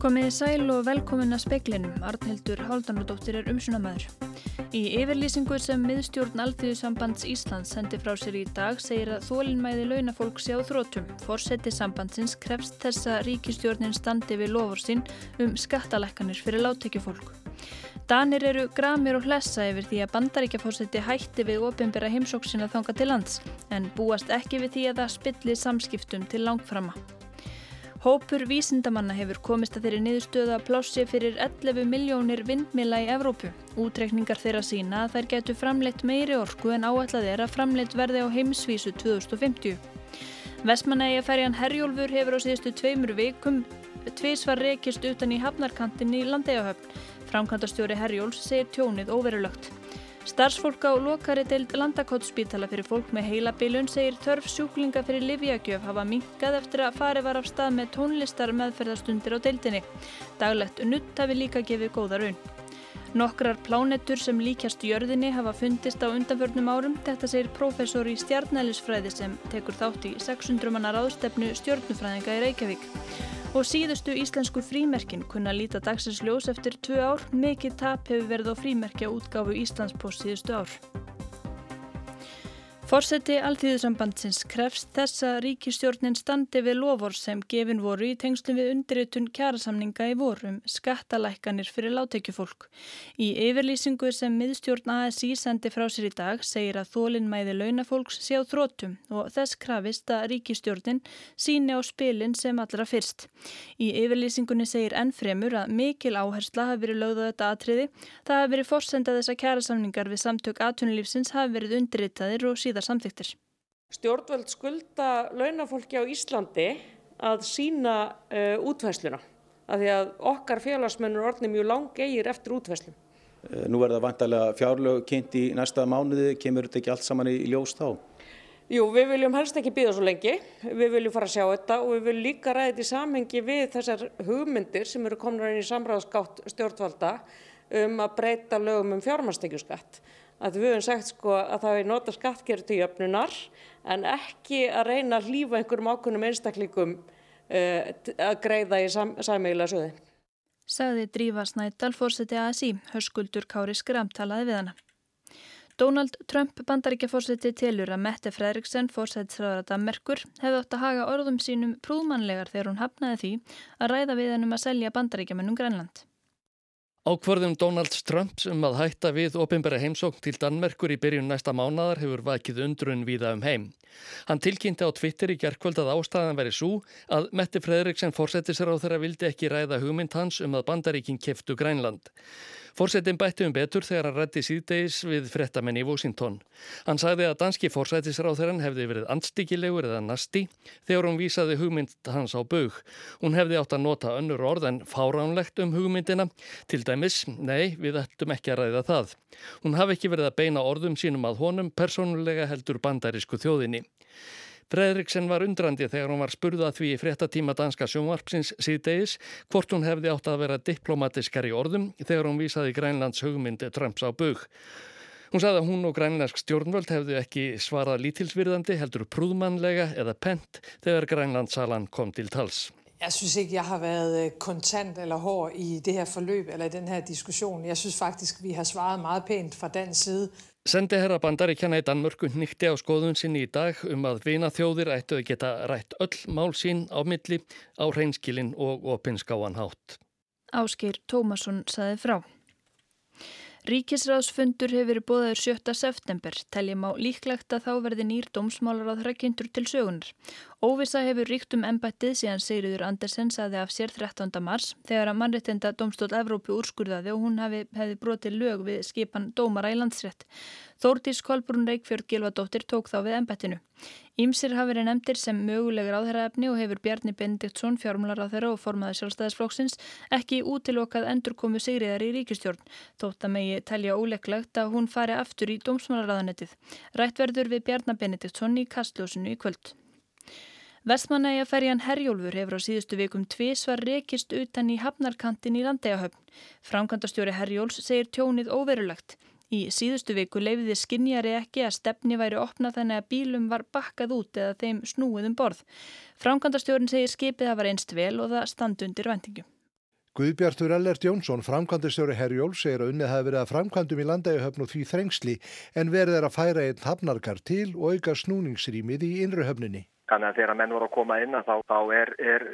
Komiði sæl og velkomin að speklinum. Arnhildur Háldanudóttir er umsunamæður. Í yfirlýsingu sem miðstjórn Alþjóðsambands Íslands sendi frá sér í dag segir að þólinnmæði launafólk sé á þrótum. Forseti sambandsins krefst þess að ríkistjórnin standi við lofur sín um skattalekkanir fyrir láttekjufólk. Danir eru gramir og hlessa yfir því að bandaríkjafórseti hætti við ofinbera heimsóksina þanga til lands en búast ekki við því að það spilli samskiptum til langframa. Hópur vísindamanna hefur komist að þeirri niðurstöða plássi fyrir 11 miljónir vindmila í Evrópu. Útrekningar þeirra sína að þær getur framleitt meiri orku en áætlað er að framleitt verði á heimsvísu 2050. Vestmanægja ferjan Herjólfur hefur á síðustu tveimur vikum tvísvar rekist utan í hafnarkantin í Landegahöfn. Framkantastjóri Herjóls segir tjónið óverulögt. Starfsfólk á lokari deild landakottsspítala fyrir fólk með heilabilun segir törf sjúklinga fyrir livjagjöf hafa minkað eftir að fari var af stað með tónlistar meðferðarstundir á deildinni. Daglegt nutt hafi líka gefið góða raun. Nokkrar plánettur sem líkjast jörðinni hafa fundist á undanförnum árum. Þetta segir profesor í stjarnælisfræði sem tekur þátt í 600 mannar ástefnu stjórnufræðinga í Reykjavík. Og síðustu íslensku frímerkin kunna líta dagsins ljós eftir tvö ár. Mikið tap hefur verið á frímerkja útgáfu Íslandspost síðustu ár. Forseti Alþýðusambandsins krefst þess að ríkistjórnin standi við lofur sem gefin voru í tengslum við undirritun kjærasamninga í vorum skattalækkanir fyrir láttekjufólk. Í yfirlýsingu sem miðstjórn ASI sendi frá sér í dag segir að þólinnmæði launafólks sé á þrótum og þess krafist að ríkistjórnin síni á spilin sem allra fyrst. Í yfirlýsingunni segir ennfremur að mikil áhersla hafi verið lögð á þetta atriði. Það hafi verið forsendað þess að kjærasamningar við samtök atunulífsins hafi verið undirritaðir og síðan verða samþyktir. Stjórnvöld skulda launafólki á Íslandi að sína uh, útvæsluna af því að okkar félagsmennur orðni mjög lang eigir eftir útvæslum. Uh, nú er það vantarlega fjárlög kynnt í næsta mánuði, kemur þetta ekki allt saman í ljós þá? Jú, við viljum helst ekki býða svo lengi, við viljum fara að sjá þetta og við viljum líka ræða þetta í samhengi við þessar hugmyndir sem eru komin inn í samráðskátt stjórnvalda um að breyta lögum um fjármastekjuskatt að við höfum sagt sko að það er nota skattgerð til jöfnunar en ekki að reyna að hlýfa einhverjum ákunnum einstaklingum uh, að greiða í sam, sameigilega söði. Saði Drífa Snædal fórseti ASI, hörskuldur Kári Skram talaði við hana. Donald Trump bandaríkjafórseti telur að Mette Fredriksen fórsætsræðara Danmerkur hefði átt að haga orðum sínum prúðmannlegar þegar hún hafnaði því að ræða við hennum að selja bandaríkjamennum Grænland. Ákvarðum Donald Trump um að hætta við ofinbæra heimsókn til Danmerkur í byrjun næsta mánadar hefur vakið undrun viða um heim. Hann tilkynnti á Twitter í gerðkvöld að ástæðan veri svo að Mette Fredriksen fórsetisar á þeirra vildi ekki ræða hugmynd hans um að bandaríkin keftu Grænland. Fórsetin bætti um betur þegar hann rætti síðdeis við frettamenn í Washington. Hann sagði að danski fórsætisráþeran hefði verið anstíkilegur eða nasti þegar hún vísaði hugmynd hans á bög. Hún hefði átt að nota önnur orð en fáránlegt um hugmyndina. Til dæmis, nei, við ættum ekki að ræða það. Hún hafi ekki verið að beina orðum sínum að honum persónulega heldur bandarísku þjóðinni. Fredriksen var undrandi þegar hún var spurðað því í fréttatíma danska sjónvarpsins síðdegis hvort hún hefði átt að vera diplomatiskar í orðum þegar hún vísaði Grænlands hugmyndi Trumps á bug. Hún sagði að hún og grænlandsk stjórnvöld hefðu ekki svarað lítilsvirðandi heldur prúðmannlega eða pent þegar Grænlandsalan kom til tals. Jeg synes ikke, jeg har været kontant eller hård i det her forløb eller i den her diskussion. Jeg synes faktisk, vi har svaret meget pænt fra den side. Sendi herra bandaríkjana í Danmörku nýtti á skoðun sinni í dag um að vina þjóðir ættu að geta rætt öll mál sín á milli á hreinskilin og opinskáan hátt. Áskir Tómasson saði frá. Ríkisráðsfundur hefur verið bóðaður 7. september, teljum á líklegt að þá verði nýr dómsmálar á þrækjundur til sögunar. Óvisa hefur ríkt um ennbættið síðan Sigriður Andersen saði af sér 13. mars þegar að mannrettenda domstól Evrópu úrskurðaði og hún hefði, hefði brotið lög við skipan dómara í landsrétt. Þórtís Kolbrún Reykjörð Gilvadóttir tók þá við ennbættinu. Ímsir hafi verið nefndir sem mögulegur áþæraefni og hefur Bjarni Benediktsson, fjármular á þeirra og formaði sjálfstæðisflokksins, ekki útilokað endurkomu sigriðar í ríkistjórn, þótt að megi telja óleglegt að hún fari aftur í dómsmálaráðanettið. Rætt verður við Bjarni Benediktsson í kastljósinu í kvöld. Vestmanægjaferjan Herjólfur hefur á síðustu vikum tvísvar rekist utan í hafnarkantin í Landegahöfn. Framkvæmdastjóri Herjóls segir tjónið óverulegt. Í síðustu viku leifiði skinnjari ekki að stefni væri opna þannig að bílum var bakkað út eða þeim snúið um borð. Framkvæmdastjórun segir skipið hafa reynst vel og það standi undir vendingu. Guðbjartur Ellert Jónsson, framkvæmdustjóri Herjól, segir að unnið hafi verið að framkvæmdum í landægihöfn og því þrengsli en verið er að færa einn hafnarkar til og auka snúningsrýmið í innrihöfninni. Þannig að þegar menn voru að koma inn að þá, þá er, er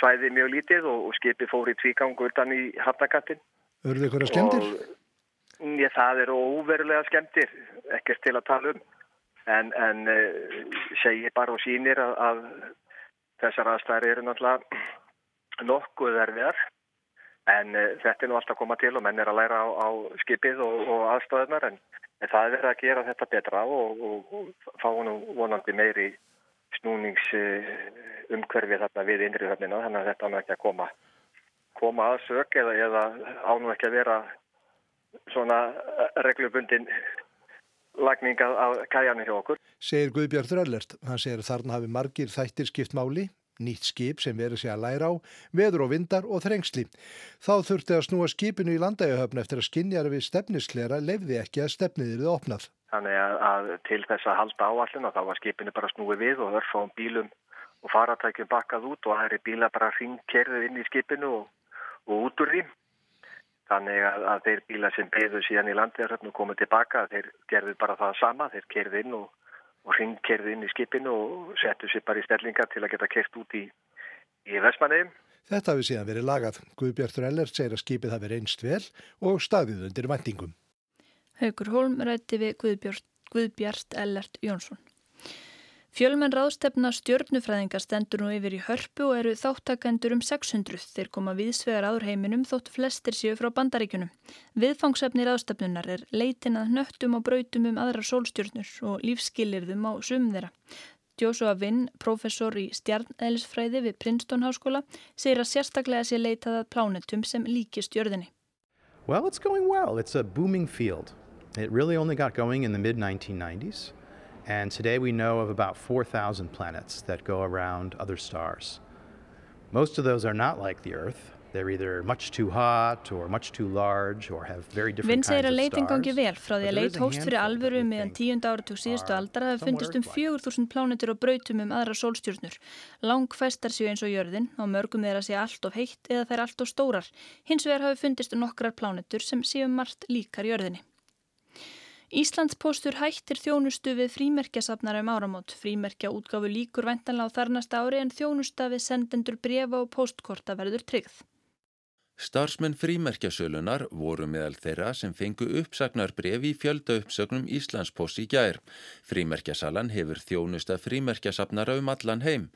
svæði mjög lítið og, og skipi fór í tvígang utan í hafnarkattin. Örðu ykkur að skemmtir? Já, það eru óverulega skemmtir, ekkert til að tala um. En, en uh, segir bara og sínir að, að þessar aðstæðir eru náttúrulega nokkuð erfiðar. En uh, þetta er nú alltaf að koma til og menn er að læra á, á skipið og, og aðstæðunar. En, en það er verið að gera þetta betra og, og, og fá nú vonandi meiri snúningsumhverfið þarna við innri höfnina þannig að þetta ánum ekki að koma, koma að sög eða, eða ánum ekki að vera svona reglubundin lagning af kæjanum hjá okkur. Segir Guðbjörn Röllert. Hann segir þarna hafi margir þættir skipt máli, nýtt skip sem verið sig að læra á, veður og vindar og þrengsli. Þá þurfti að snúa skipinu í landægahöfn eftir að skinjar við stefnisklera lefði ekki að stefniðir þið opnað. Þannig að, að til þess að halda áallin og þá var skipinu bara snúið við og örfáum bílum og faratækjum bakkað út og er bíla bara ringkerðið inn í skipinu og, og út úr því. Þannig að, að þeir bíla sem beðu síðan í landið og komið tilbaka, þeir gerðu bara það sama, þeir kerði inn og, og ringkerði inn í skipinu og settu sér bara í stellingar til að geta kert út í, í Vestmanniðum. Þetta hafi síðan verið lagað. Guðbjartur Ellert segir að skipið hafi reynst vel og staðið undir vendingum. Haugur Holm rætti við Guðbjart, Guðbjart Ellert Jónsson. Fjölmenn ráðstefna stjörnufræðingar stendur nú yfir í hörpu og eru þáttakendur um 600. Þeir koma viðsvegar áður heiminum þótt flestir séu frá bandaríkunum. Viðfangsefni ráðstefnunar er leitin að nöttum og brautum um aðra sólstjörnur og lífskilirðum á sum þeirra. Joshua Winn, professor í stjarnælisfræði við Princeton Háskóla, segir að sérstaklega sé leitað að plánetum sem líki stjörðinni. Well, it's going well. It's a booming field. It really only got going in the mid-1990s. And today we know of about 4,000 planets that go around other stars. Most of those are not like the Earth. They're either much too hot or much too large or have very different Vinn kinds segir að leitin gangi vel frá því að leit hóst fyrir alvöru meðan tíunda áratug síðustu aldar hafi fundist um 4.000 plánetur og brautum um aðra sólstjörnur. Lang fæstar séu eins og jörðin og mörgum þeirra séu allt of heitt eða þær allt of stórar. Hins vegar hafi fundist nokkrar plánetur sem séu margt líkar jörðinni. Íslandspostur hættir þjónustu við frímerkjasafnara um áramót. Frímerkja útgáfu líkur ventanlega á þarnasta ári en þjónusta við sendendur brefa og postkorta verður tryggð. Starfsmenn frímerkjasölunar voru meðal þeirra sem fengu uppsagnar brefi í fjölda uppsögnum Íslandspost í gær. Frímerkjasalan hefur þjónusta frímerkjasafnara um allan heim.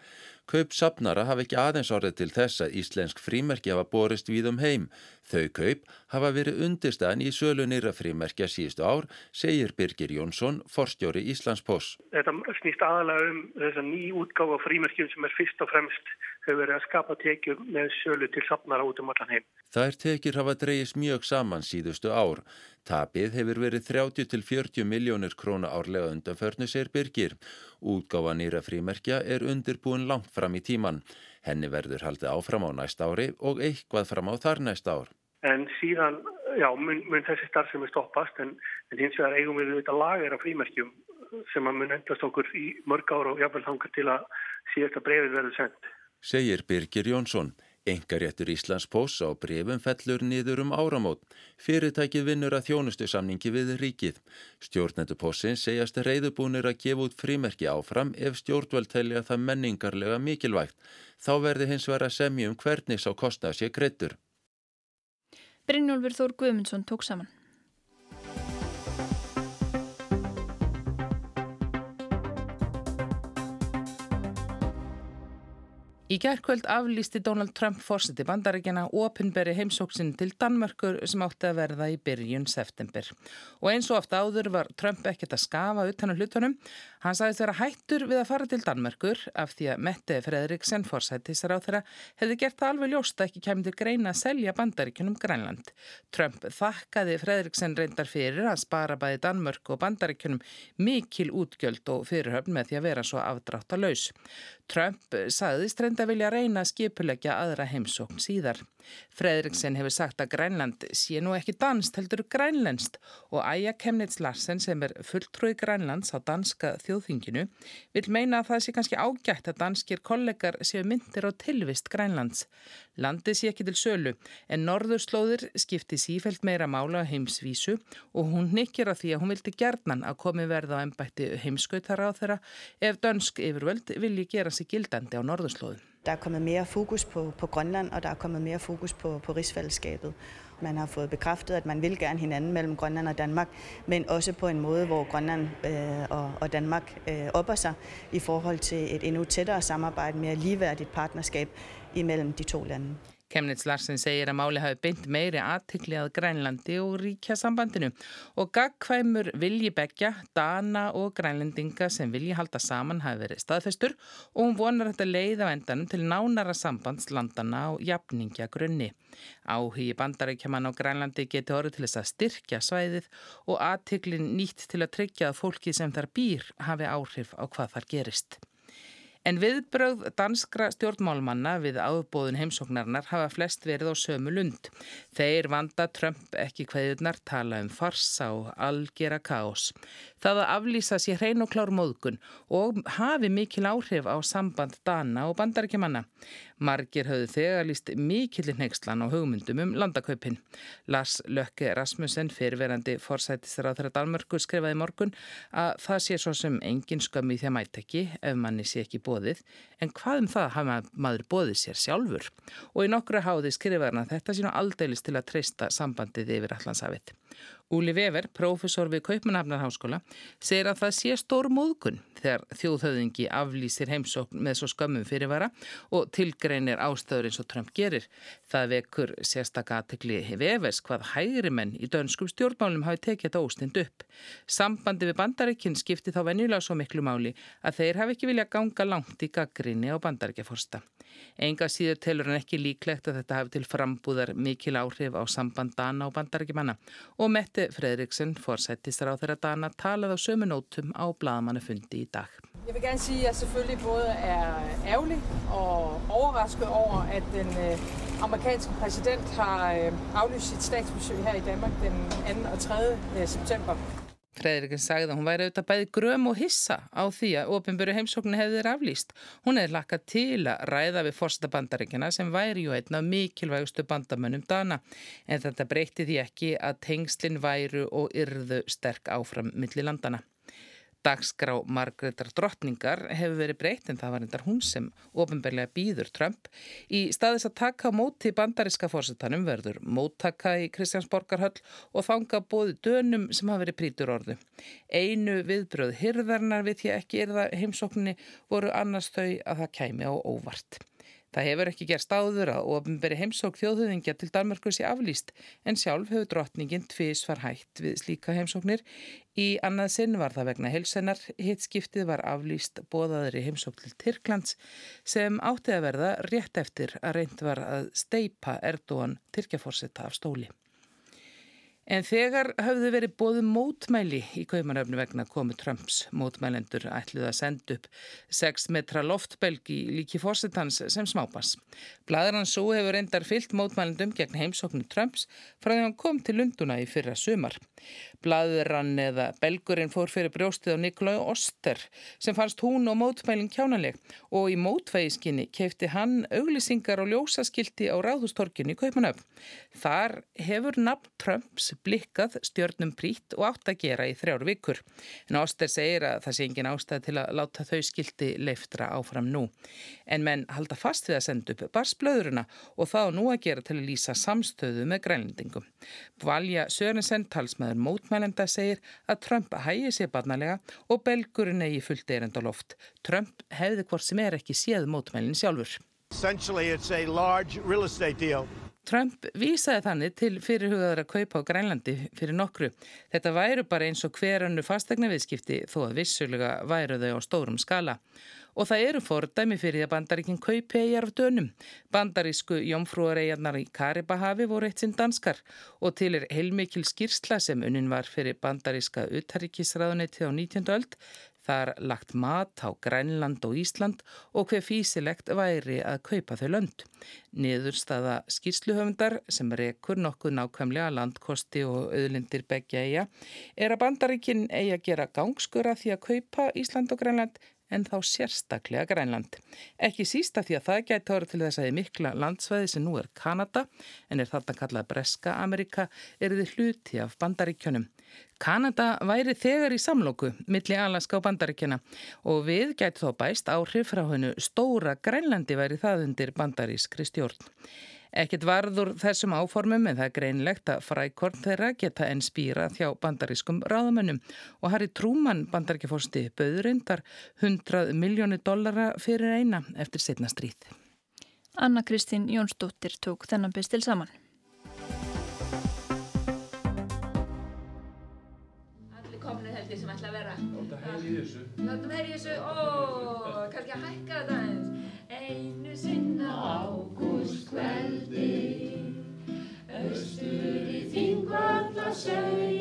Kaup safnara hafa ekki aðeins orðið til þess að íslensk frímerki hafa borist við um heim. Þau kaup hafa verið undirstæðan í sölu nýra frímerkja síðustu ár, segir Birgir Jónsson, forstjóri Íslandspost. Þetta snýst aðalega um þessa ný útgáfa frímerkjum sem er fyrst og fremst hefur verið að skapa tekjur með sölu til safnara út um allan heim. Þær tekjur hafa dreyist mjög saman síðustu ár. Tapið hefur verið 30 til 40 miljónir króna árlega undanförnu, segir Birgir. Útgáfa nýra frímerkja er undirbúin langt fram í tíman. Henni verður haldið áfram á næsta ári og eitthvað fram á þar næsta ár. En síðan, já, mun, mun þessi starfsemi stoppast en, en hins vegar eigum við auðvitað lager af frímerkjum sem að mun endast okkur í mörg ára og jáfnvel þangar til að síðasta brefið verður sendt. Segir Birgir Jónsson. Engaréttur Íslandspost á brefum fellur niður um áramót. Fyrirtækið vinnur að þjónustu samningi við ríkið. Stjórnendur postins segjast reyðubúnir að gefa út frímerki áfram ef stjórnvöld telja það menningarlega mikilvægt. Þá verði hins vera semji um hvernig sá kostnað sé greittur. Brynjólfur Þór Guðmundsson tók saman. Í gerðkvöld aflýsti Donald Trump fórseti bandaríkjana opinberi heimsóksin til Danmörkur sem átti að verða í byrjun september. Og eins og ofta áður var Trump ekkert að skafa utan á hlutunum. Hann sagðist vera hættur við að fara til Danmörkur af því að Mette Fredriksen fórsættisar á þeirra hefði gert það alveg ljóst að ekki kemur til greina að selja bandaríkjunum Grænland. Trump þakkaði Fredriksen reyndar fyrir að spara bæði Danmörku og bandaríkjunum mikil útgjöld og fyrirhöfn með því að vera svo afdrátt. Trump sagðist reynda vilja reyna að skipulegja aðra heimsókn síðar. Fredriksen hefur sagt að Grænland sé nú ekki danst heldur grænlenskt og Aja Kemnitz Larsen sem er fulltrúi Grænlands á danska þjóðþinginu vil meina að það sé kannski ágætt að danskir kollegar séu myndir á tilvist Grænlands. Landið sé ekki til sölu en norðurslóðir skipti sífælt meira mála á heimsvísu og hún nikkir á því að hún vildi gerðnan að komi verða á ennbætti heimskautar á þeirra ef dansk yfirvöld vilji gera sig gildandi á norðurslóðum. Der er kommet mere fokus på, på Grønland, og der er kommet mere fokus på, på rigsfællesskabet. Man har fået bekræftet, at man vil gerne hinanden mellem Grønland og Danmark, men også på en måde, hvor Grønland øh, og, og Danmark øh, opper sig i forhold til et endnu tættere samarbejde, mere ligeværdigt partnerskab imellem de to lande. Kemnitz Larsen segir að máli hafi beint meiri aðtikli að Grænlandi og ríkja sambandinu og gagkvæmur vilji begja, Dana og Grænlendinga sem vilji halda saman hafi verið staðfestur og hún vonar þetta leið á endanum til nánara sambandslandana á jafningja grunni. Áhugi bandarækjaman á Grænlandi geti orðið til þess að styrkja svæðið og aðtiklin nýtt til að tryggja að fólki sem þar býr hafi áhrif á hvað þar gerist. En viðbröð danskra stjórnmálmanna við áðbóðun heimsóknarnar hafa flest verið á sömu lund. Þeir vanda Trump ekki hvaðunar tala um farsa og algjera kaos. Það að aflýsa sér hrein og klár móðgun og hafi mikil áhrif á samband Dana og bandarækjumanna. Margir höfðu þegar líst mikilinn heggslan á hugmyndum um landakaupin. Lars Lökke Rasmussen, fyrirverandi forsættisra á þeirra Dalmörku, skrifaði morgun að það sé svo sem engin skömmi því að mæta ekki ef manni sé ekki bóðið, en hvað um það hafa maður bóðið sér sjálfur? Og í nokkru háði skrifaði hann að þetta sé nú aldeilis til að treysta sambandið yfir allansafið. Úli Vever, prófessor við Kaupmannhafnarháskóla, segir að það sé stór móðgun þegar þjóðhauðingi aflýsir heimsókn með svo skömmum fyrirvara og tilgreinir ástöður eins og Trump gerir. Það vekur sérstakka aðtekli Vevers hvað hægri menn í dönskum stjórnmálum hafi tekið þetta óstind upp. Sambandi við bandaríkinn skipti þá venjulega svo miklu máli að þeir hafi ekki vilja ganga langt í gaggrinni á bandaríkjaforsta. Enga síður telur hann ekki líklegt að þetta hafi til frambúðar mikil áhrif á samband Dana og bandarækjumanna og Mette Fredriksen, forsættistar á þeirra Dana, talaði á sömu nótum á bladamannafundi í dag. Jeg vil gerne sige, at jeg selvfølgelig både er ærgerlig og overrasket over, at den øh, amerikanske præsident har øh, aflyst sit statsbesøg her i Danmark den 2. og 3. Øh, september. Fredrikin sagði að hún væri auðvitað bæði gröm og hissa á því að ofinböru heimsóknu hefði þeirra aflýst. Hún hefði lakað til að ræða við forsta bandaríkjana sem væri ju einn af mikilvægustu bandamönnum dana en þetta breyti því ekki að tengslinn væru og yrðu sterk áfram millir landana. Dagskrá Margreðar drottningar hefur verið breytt en það var endar hún sem ofinbarlega býður Trump. Í staðis að taka móti bandaríska fórsetanum verður móttaka í Kristjánsborgarhöll og þanga bóði dönum sem hafa verið prítur orðu. Einu viðbröð hyrðarnar við því ekki erða heimsókninni voru annars þau að það kæmi á óvart. Það hefur ekki gerst áður að ofinberi heimsók þjóðhauðingja til Danmarkus í aflýst en sjálf hefur drottningin tvís var hægt við slíka heimsóknir. Í annað sinn var það vegna helsennar, hittskiptið var aflýst bóðaður í heimsók til Tyrklands sem átti að verða rétt eftir að reynd var að steipa Erdóan Tyrkjaforsetta af stóli. En þegar hafðu verið bóðum mótmæli í kaumanöfnu vegna komu Trumps mótmælendur ætluð að senda upp 6 metra loftbelg í líki fórsetans sem smápass. Bladur hans svo hefur reyndar fyllt mótmælendum gegn heimsóknu Trumps frá því hann kom til Lunduna í fyrra sumar. Bladur hann eða belgurinn fór fyrir brjóstið á Nikolai Oster sem fannst hún og mótmælinn kjánaleg og í mótvægiskinni keifti hann auglisingar og ljósaskildi á ráðustorkinu í kaumanöfn. Þar hefur nafn Trumps blikkað stjörnum prít og átt að gera í þrjár vikur. En Oster segir að það sé engin ástæð til að láta þau skildi leiftra áfram nú. En menn halda fast við að senda upp barsblöðuruna og þá nú að gera til að lýsa samstöðu með grænlendingum. Valja Sörensen, talsmaður mótmælenda, segir að Trump hægi sér barnalega og belgurinn eigi fullt erend á loft. Trump hefði hvort sem er ekki séð mótmælinn sjálfur. Trump vísaði þannig til fyrirhugaður að kaupa á Grænlandi fyrir nokkru. Þetta væru bara eins og hverjannu fastegna viðskipti þó að vissulega væru þau á stórum skala. Og það eru fordæmi fyrir að bandaríkinn kaupi eigjar af dönum. Bandarísku jómfrúareijarnar í Karibahavi voru eitt sinn danskar og til er heilmikil skýrsla sem unnin var fyrir bandaríska utarrikisraðunetti á 19. öld Það er lagt mat á Grænland og Ísland og hver físilegt væri að kaupa þau lönd. Niðurstaða skýrsluhöfundar sem rekur nokkuð nákvæmlega landkosti og auðlindir begja eiga er að bandaríkinn eigi að gera gangskura því að kaupa Ísland og Grænland en þá sérstaklega Grænland. Ekki sísta því að það gæti ára til þess að mikla landsvæði sem nú er Kanada en er þarna kallað Breska Amerika er þið hluti af bandaríkjunum. Kanada væri þegar í samlóku milli Alaska og bandaríkjuna og við gæti þó bæst áhrif frá hennu stóra Grænlandi væri það undir bandarískri stjórn. Ekkert varður þessum áformum en það er greinlegt að frækorn þeirra geta enn spýra þjá bandarískum ráðamönnum og Harry Truman bandaríkjafórsti bauðurindar 100 miljónu dollara fyrir eina eftir setna stríð. Anna Kristín Jónsdóttir tók þennan bestil saman. Allir komnir held ég sem ætla að vera. Láta heyri í þessu. Láta heyri í þessu, ó, kannski að hækka þetta eins. Einu sinna ágústkveldi Östur í þingvallasauð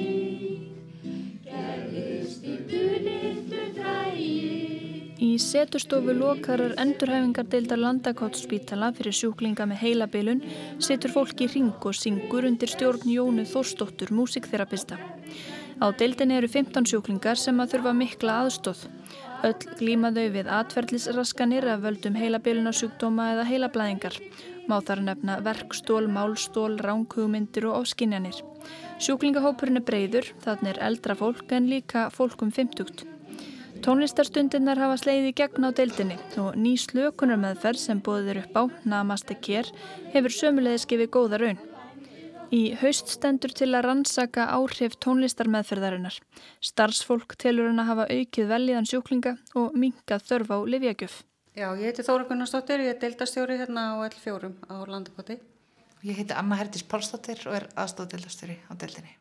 Gerðist í dulitlu drægi Í setustofu lokarar endurhæfingardeildar landakottsspítala fyrir sjúklinga með heilabilun setur fólk í ring og syngur undir stjórn Jónu Þórsdóttur, músikþerapista. Á deildinni eru 15 sjúklingar sem að þurfa mikla aðstóð. Öll glímaðau við atverðlisraskanir af völdum heilabilunarsjúkdóma eða heilablæðingar. Má þar nefna verkstól, málstól, ránkugumindir og ofskinjanir. Sjúklingahópurinn er breyður, þannig er eldra fólk en líka fólkum 50. Tónlistarstundirnar hafa sleiði gegn á deildinni og ný slökunar meðferð sem bóðir upp á Namaste Care hefur sömulegis gefið góða raun. Í haust stendur til að rannsaka áhrif tónlistarmeðferðarinnar. Starfsfólk telur hann að hafa aukið veljiðan sjúklinga og minkað þörf á livjagjöf. Já, ég heiti Þóra Gunnarsdóttir, ég er deildastjóri hérna á L4 á Landakoti. Ég heiti Anna Herdís Pálsdóttir og er aðstofdeildastjóri á deildinni.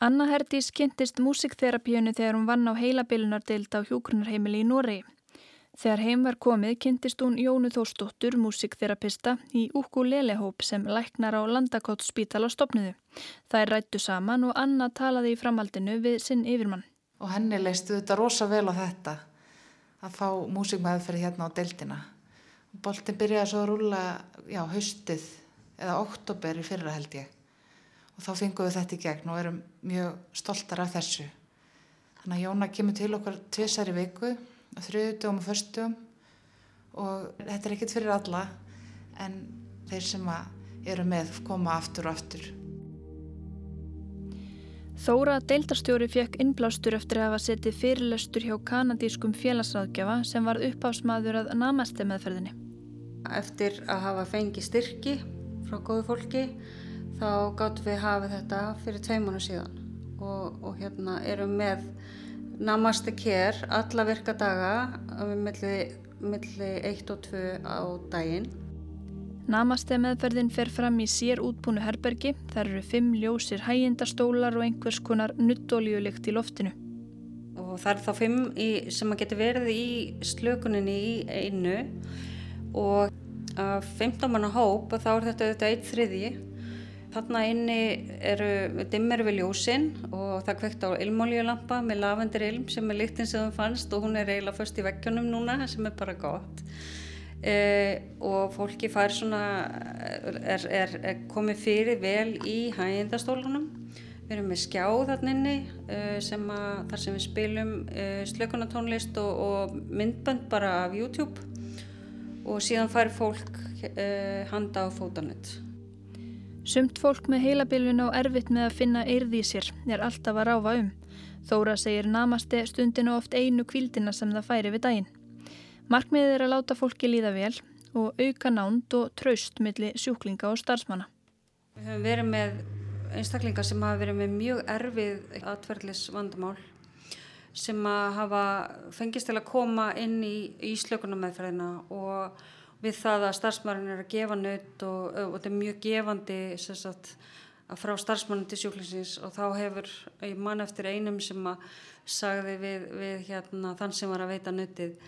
Anna Herdís kynntist músikþerapíunu þegar hún vann á heilabilunardeild á hjókrunarheimili í Noregi. Þegar heim var komið kynntist hún Jónu Þórsdóttur, músikþerapista, í ukulele-hóp sem læknar á Landakottsspítala stopniðu. Það er rættu saman og Anna talaði í framhaldinu við sinn yfirmann. Og henni leistu þetta rosa vel á þetta, að fá músikmeðferð hérna á deildina. Boltin byrjaði svo að rúla, já, haustið eða oktober í fyrra held ég. Og þá fengum við þetta í gegn og erum mjög stoltar af þessu. Þannig að Jóna kemur til okkar tvisar í þrjöðutugum og förstum og þetta er ekkert fyrir alla en þeir sem eru með koma aftur og aftur. Þóra deildarstjóri fekk innblástur eftir að hafa setið fyrirlestur hjá kanadískum félagsráðgjafa sem var uppásmaður að namaste meðferðinni. Eftir að hafa fengið styrki frá góðu fólki þá gáttum við hafa þetta fyrir tveimánu síðan og, og hérna erum með Namaste Care alla virka daga milli, milli 1 og 2 á daginn. Namaste meðferðin fer fram í sér útbúnu herbergi. Það eru fimm ljósir hægindastólar og einhvers konar nuttoljulikt í loftinu. Og það er þá fimm í, sem að geti verið í slökuninni í einu og að 15 manna hóp og þá er þetta auðvitað eitt þriðji Þarna inni eru dimmer við ljósinn og það kvekt á ilmólíulampa með lavendir ilm sem er líktinn sem það fannst og hún er eiginlega först í vekkjunum núna sem er bara gott. E, og fólki fær svona, er, er, er komið fyrir vel í hægindastólunum. Við erum með skjá þarna inni e, sem að, þar sem við spilum e, slökunatónlist og, og myndbönd bara af YouTube og síðan fær fólk handa á fótanett. Sumt fólk með heilabilvin á erfitt með að finna eirði í sér er alltaf að ráfa um. Þóra segir namaste stundinu oft einu kvildina sem það færi við daginn. Markmiðið er að láta fólki líða vel og auka nánd og traust millir sjúklinga og starfsmanna. Við höfum verið með einstaklingar sem hafa verið með mjög erfið atverðlis vandamál sem hafa fengist til að koma inn í, í slökunarmeðferðina og við það að starfsmærin er að gefa nött og, og þetta er mjög gefandi sagt, að frá starfsmærin til sjúklingsins og þá hefur mann eftir einum sem að sagði við, við hérna, þann sem var að veita nöttið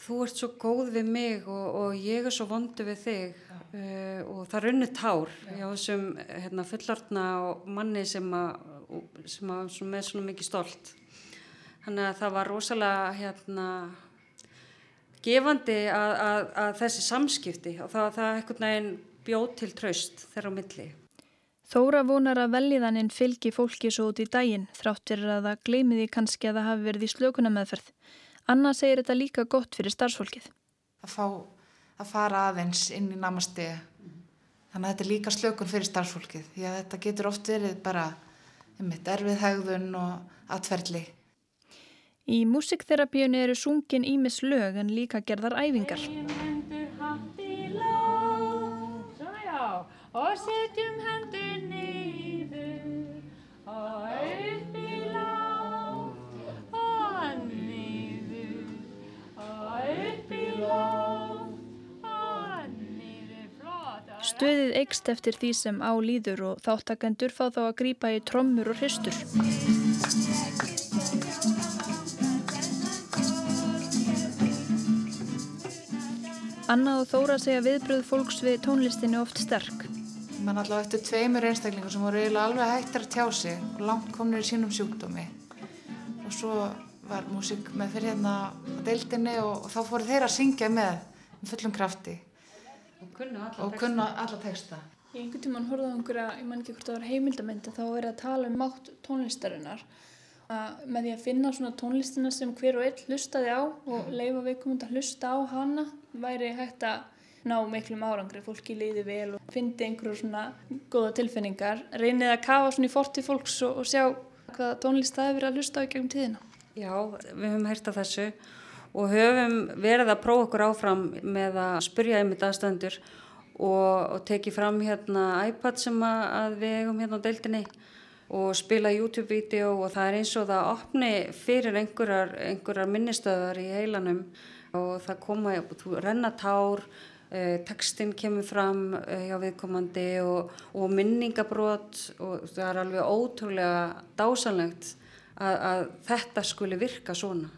þú ert svo góð við mig og, og ég er svo vondu við þig. Uh, og það runni tár Já. hjá þessum hérna, fullortna manni sem að, sem að með svona mikið stolt. Þannig að það var rosalega hérna, gefandi að, að, að þessi samskipti og það, það ekkert neginn bjóð til tröst þeirra á milli. Þóra vonar að veljiðaninn fylgi fólki svo út í daginn þráttir að það gleimiði kannski að það hafi verið í slökunna meðferð. Anna segir þetta líka gott fyrir starfsfólkið. Að fá að fara aðeins inn í namasti. Þannig að þetta er líka slökun fyrir starfsfólkið. Því að þetta getur oft verið bara einmitt erfið hegðun og atferðli. Í músikþerapíunni eru sungin ímis lög en líka gerðar æfingar. Stöðið eikst eftir því sem á líður og þáttakendur fá þá að grípa í trommur og hristur. Anna og Þóra segja viðbröð fólks við tónlistinni oft sterk. Man allavega eftir tveimur einstaklingur sem voru eiginlega alveg hættir að tjá sig og langt komnir í sínum sjúkdómi. Og svo var músík með fyrir hérna á deildinni og, og þá fóru þeir að syngja með með fullum krafti. Og kunna alla og texta. kunna alla texta. Í einhvern tíman horfði á einhverja, ég man ekki hvort það var heimildamönd, þá er að tala um mátt tónlistarinnar. Að með því að finna svona tónlistina sem hver og einn hlustaði á og leifa viðkomund að hlusta á hana væri hægt að ná miklum árangri, fólki líði vel og fyndi einhverjum svona góða tilfinningar. Reynið að kafa svona í forti fólks og, og sjá hvaða tónlist það hefur verið að hlusta á í gegnum tíðina. Já, við höfum heyrt af þessu og höfum verið að prófa okkur áfram með að spyrja einmitt aðstöndur og, og tekið fram hérna iPad sem að, að við eigum hérna á deildinni og spila YouTube-vídeó og það er eins og það opni fyrir einhverjar, einhverjar minnistöðar í heilanum og það koma, þú renna tár, eh, textin kemur fram eh, hjá viðkomandi og, og minningabrót og það er alveg ótrúlega dásanlegt að, að þetta skuli virka svona.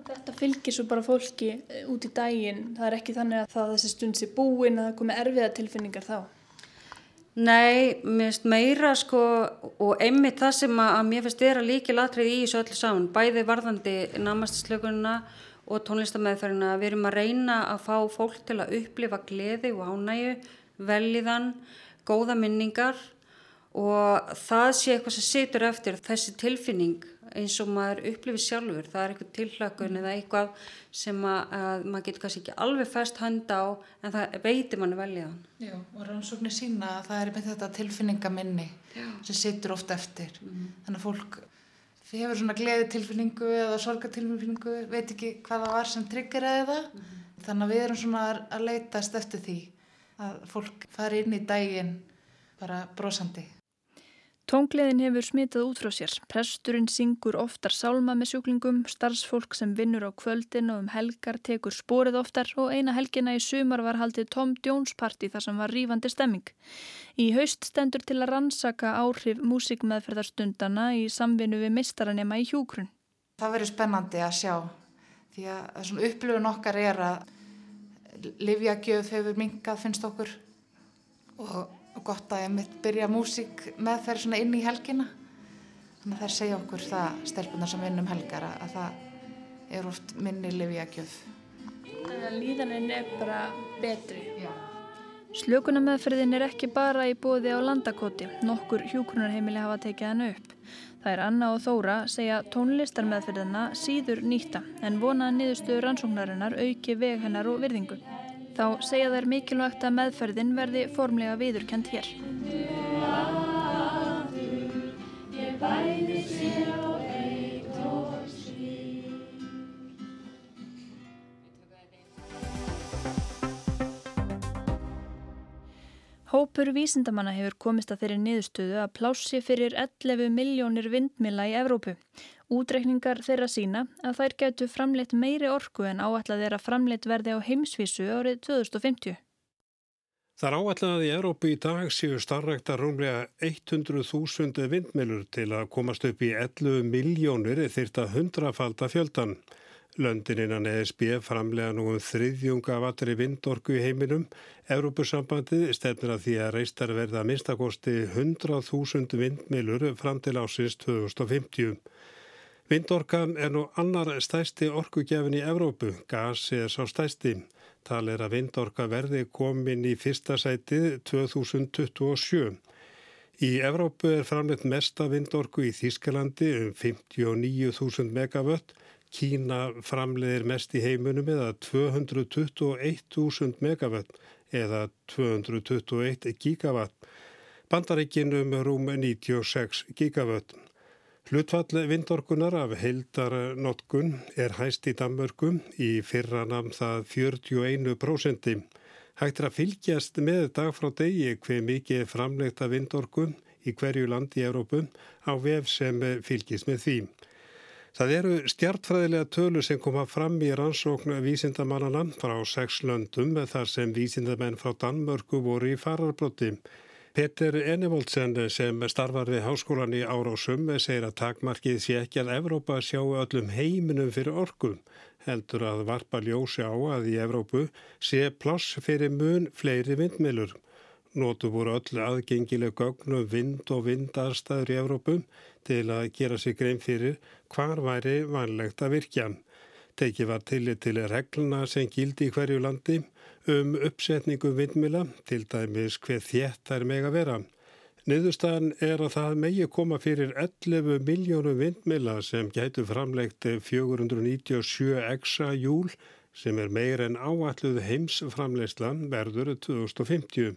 Og þetta fylgir svo bara fólki eh, út í daginn. Það er ekki þannig að það þessi stund sé búin að það komi erfiða tilfinningar þá. Nei, mér finnst meira sko og einmitt það sem að, að mér finnst vera líki latrið í þessu öllu saman, bæði varðandi namastislökununa og tónlistamæðferðina, við erum að reyna að fá fólk til að upplifa gleði og ánægu, veljiðan, góða minningar og það sé eitthvað sem situr eftir þessi tilfinning eins og maður upplifir sjálfur, það er eitthvað tilhlökun eða eitthvað sem að, að maður getur kannski ekki alveg fest handa á en það veitir manni veljiðan. Já, og rannsóknir sína að það er með þetta tilfinningaminni Já. sem situr oft eftir. Mhm. Þannig að fólk hefur svona gleði tilfinningu eða sorgatilfinningu, veit ekki hvað það var sem tryggeraði það. Þannig að við erum svona að- leitast eftir því að fólk fari inn í daginn bara brosandi. Tóngleðin hefur smitað út frá sér. Presturinn syngur oftar sálma með sjúklingum, starfsfólk sem vinnur á kvöldin og um helgar tekur sporið oftar og eina helgina í sumar var haldið Tom Jones party þar sem var rífandi stemming. Í haust stendur til að rannsaka áhrif músikmeðferðarstundana í samvinnu við mistaranema í hjúkrun. Það verður spennandi að sjá því að upplifun okkar er að livjagjöf hefur minkað finnst okkur og, og gott að ég mitt byrja músík með þeir svona inn í helgina þannig að þær segja okkur það stelpunar sem vinnum helgar að, að það er oft minni livjagjöf Þannig að líðanin er bara betri. Já. Slökunameðferðin er ekki bara í bóði á landakoti. Nokkur hjúkrunarheimili hafa tekið hann upp. Það er Anna og Þóra segja tónlistarmeðferðina síður nýtta en vona að niðurstöður rannsóknarinnar auki veg hennar og virðingu. Þá segja þær mikilvægt að meðferðin verði formlega viðurkend hér. Hópur vísindamanna hefur komist að þeirri niðurstöðu að plássi fyrir 11 miljónir vindmila í Evrópu. Útreikningar þeirra sína að þær getu framleitt meiri orku en er að framleitt verði á heimsvísu árið 2050. Það er áætlað að í Evrópu í dag séu starrekta rúmlega 100.000 vindmilur til að komast upp í 11 miljónir þyrt að hundrafalda fjöldan. Löndin innan ESB framlega nú um þriðjunga vatri vindorku í heiminum. Evrópusambandið stefnir að því að reistar verða minnstakosti 100.000 vindmilur fram til ásins 2050. Vindorka er nú annar stæsti orkugjafin í Evrópu. Gas er sá stæsti. Tal er að vindorka verði komin í fyrsta sætið 2027. Í Evrópu er framleitt mesta vindorku í Þískalandi um 59.000 megavött. Kína framleiðir mest í heimunum eða 221.000 megavött eða 221 gigavatt. Bandaríkinum rúm 96 gigavött. Hlutfall vindorkunar af heildarnotkun er hæst í Danmörku í fyrra namn það 41%. Hægt er að fylgjast með dag frá degi hver mikið framleita vindorku í hverju land í Európu á vef sem fylgjast með því. Það eru stjartfræðilega tölu sem koma fram í rannsóknu vísindamannana frá sex löndum þar sem vísindamenn frá Danmörku voru í fararbrotti. Peter Enevoldsen sem starfar við háskólan í Árásum segir að takmarkið sé ekki að Evrópa sjáu öllum heiminum fyrir orku. Heldur að varpa ljósi á að í Evrópu sé ploss fyrir mun fleiri vindmilur. Nótu voru öll aðgengileg gögnum vind og vindarstaður í Evrópu til að gera sig grein fyrir hvar væri vanlegt að virkja. Tekið var tillit til regluna sem gildi í hverju landi um uppsetningu vindmila, til dæmis hver þétt þær meg að vera. Niðurstaðan er að það megi koma fyrir 11 miljónu vindmila sem gætu framlegt 497 exa júl sem er meir en áalluð heimsframlegslan verður 2050.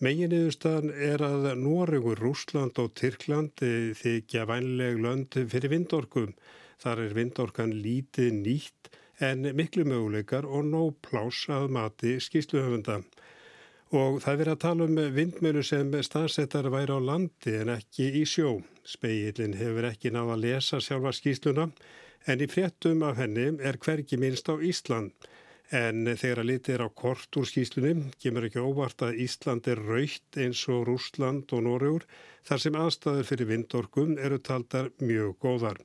Megin niðurstaðan er að Nóregur, Rúsland og Tyrkland þykja vænleg lönd fyrir vindorkum. Þar er vindorkan lítið nýtt en miklu möguleikar og nóg plás að mati skýsluhöfunda. Og það verið að tala um vindmjölu sem staðsettar væri á landi en ekki í sjó. Speillin hefur ekki náða að lesa sjálfa skýsluna en í fréttum af henni er hvergi minnst á Ísland. En þegar að litið er á kort úr skýslunni kemur ekki óvart að Ísland er raukt eins og Rúsland og Nóriður þar sem aðstæður fyrir vindorkum eru taldar mjög góðar.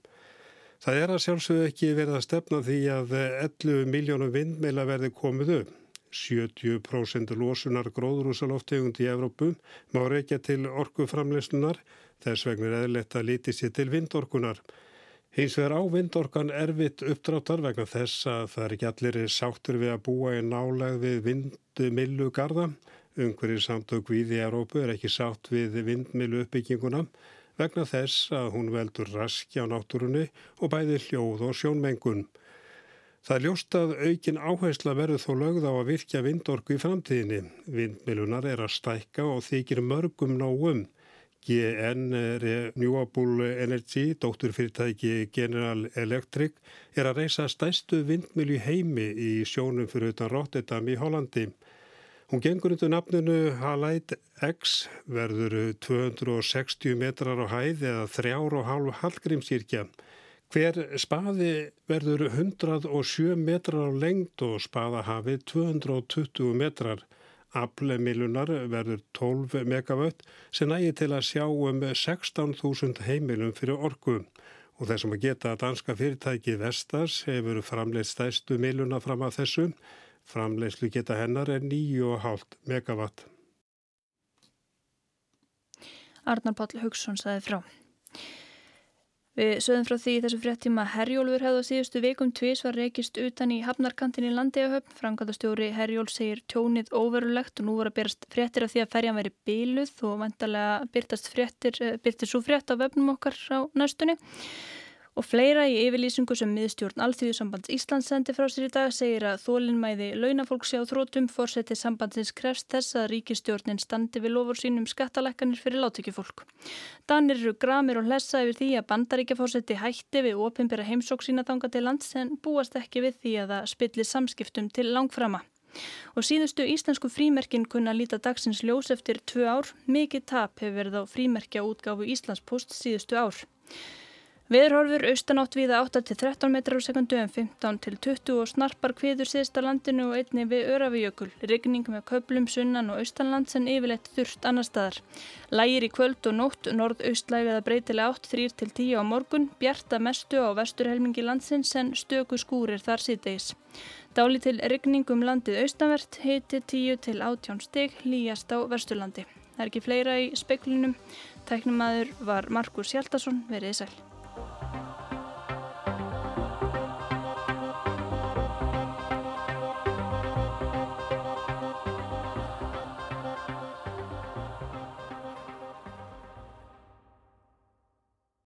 Það er að sjálfsögðu ekki verið að stefna því að 11 miljónum vindmeila verði komið upp. 70% losunar gróðrúsaloftegund í Evrópu má reykja til orkuframleyslunar, þess vegna er eðlert að líti sér til vindorkunar. Hins vegar á vindorkan erfitt uppdráttar vegna þess að það er ekki allir sáttur við að búa í nálag við vindmilu garda. Ungverið samtök við í Evrópu er ekki sátt við vindmilu uppbygginguna vegna þess að hún veldur raski á náttúrunni og bæði hljóð og sjónmengun. Það er ljóst að aukin áhersla verður þó lögð á að virkja vindorku í framtíðinni. Vindmilunar er að stækka og þykir mörgum nógum. GN Renewable Energy, dótturfyrirtæki General Electric, er að reysa stæstu vindmilu heimi í sjónum fyrir utan Rotterdam í Hollandi. Hún gengur undir nafninu Halite X, verður 260 metrar á hæð eða 3,5 halgrímsýrkja. Hver spaði verður 107 metrar á lengd og spaðahafið 220 metrar. Aflemilunar verður 12 megavött sem nægi til að sjá um 16.000 heimilum fyrir orku. Og þessum að geta að danska fyrirtæki Vestas hefur framleitt stæstu miluna fram að þessu. Framleiðslu geta hennar er 9,5 megavatt. Arnar Páll Haugsson saði frá. Við sögum frá því þessu fréttíma Herjólfur hefði á síðustu vikum tvís var reykist utan í hafnarkantin í landiðahöfn. Frangatastjóri Herjól segir tjónið óverulegt og nú voru að byrjast fréttir af því að ferjan veri bíluð og vantarlega byrtast fréttir, eh, byrtist svo frétt á vefnum okkar á næstunni. Og fleira í yfirlýsingu sem miðstjórn Alþjóðsambands Íslands sendi frá sér í dag segir að þólinnmæði launafólks á þrótum fórseti sambandsins krefst þess að ríkistjórnin standi við lofur sínum skattalækkanir fyrir láttökjufólk. Danir eru gramir og hlessa yfir því að bandaríkjafórseti hætti við ofinbæra heimsók sína þanga til lands en búast ekki við því að það spillir samskiptum til langframa. Og síðustu íslensku frímerkin kunna líta dagsins ljós eftir tvö ár. Mikið tap hefur verið á frímerkja útgáfu Íslandspost síðustu ár. Veðurhorfur austanátt viða 8-13 metrar á sekundu en 15-20 og snarpar kviður síðsta landinu og einni við Örafijökul. Rigning með köplum sunnan og austanlands en yfirleitt þurft annar staðar. Lægir í kvöld og nótt, norð-austlæg eða breytilega 8-3-10 á morgun, bjarta mestu á vesturhelmingi landsins en stöku skúrir þar síðdeis. Dáli til rigning um landið austanvert, heiti 10-18 steg, líjast á vesturlandi. Það er ekki fleira í speklinum. Tæknumadur var Markus Hjaldarsson, verið sæl.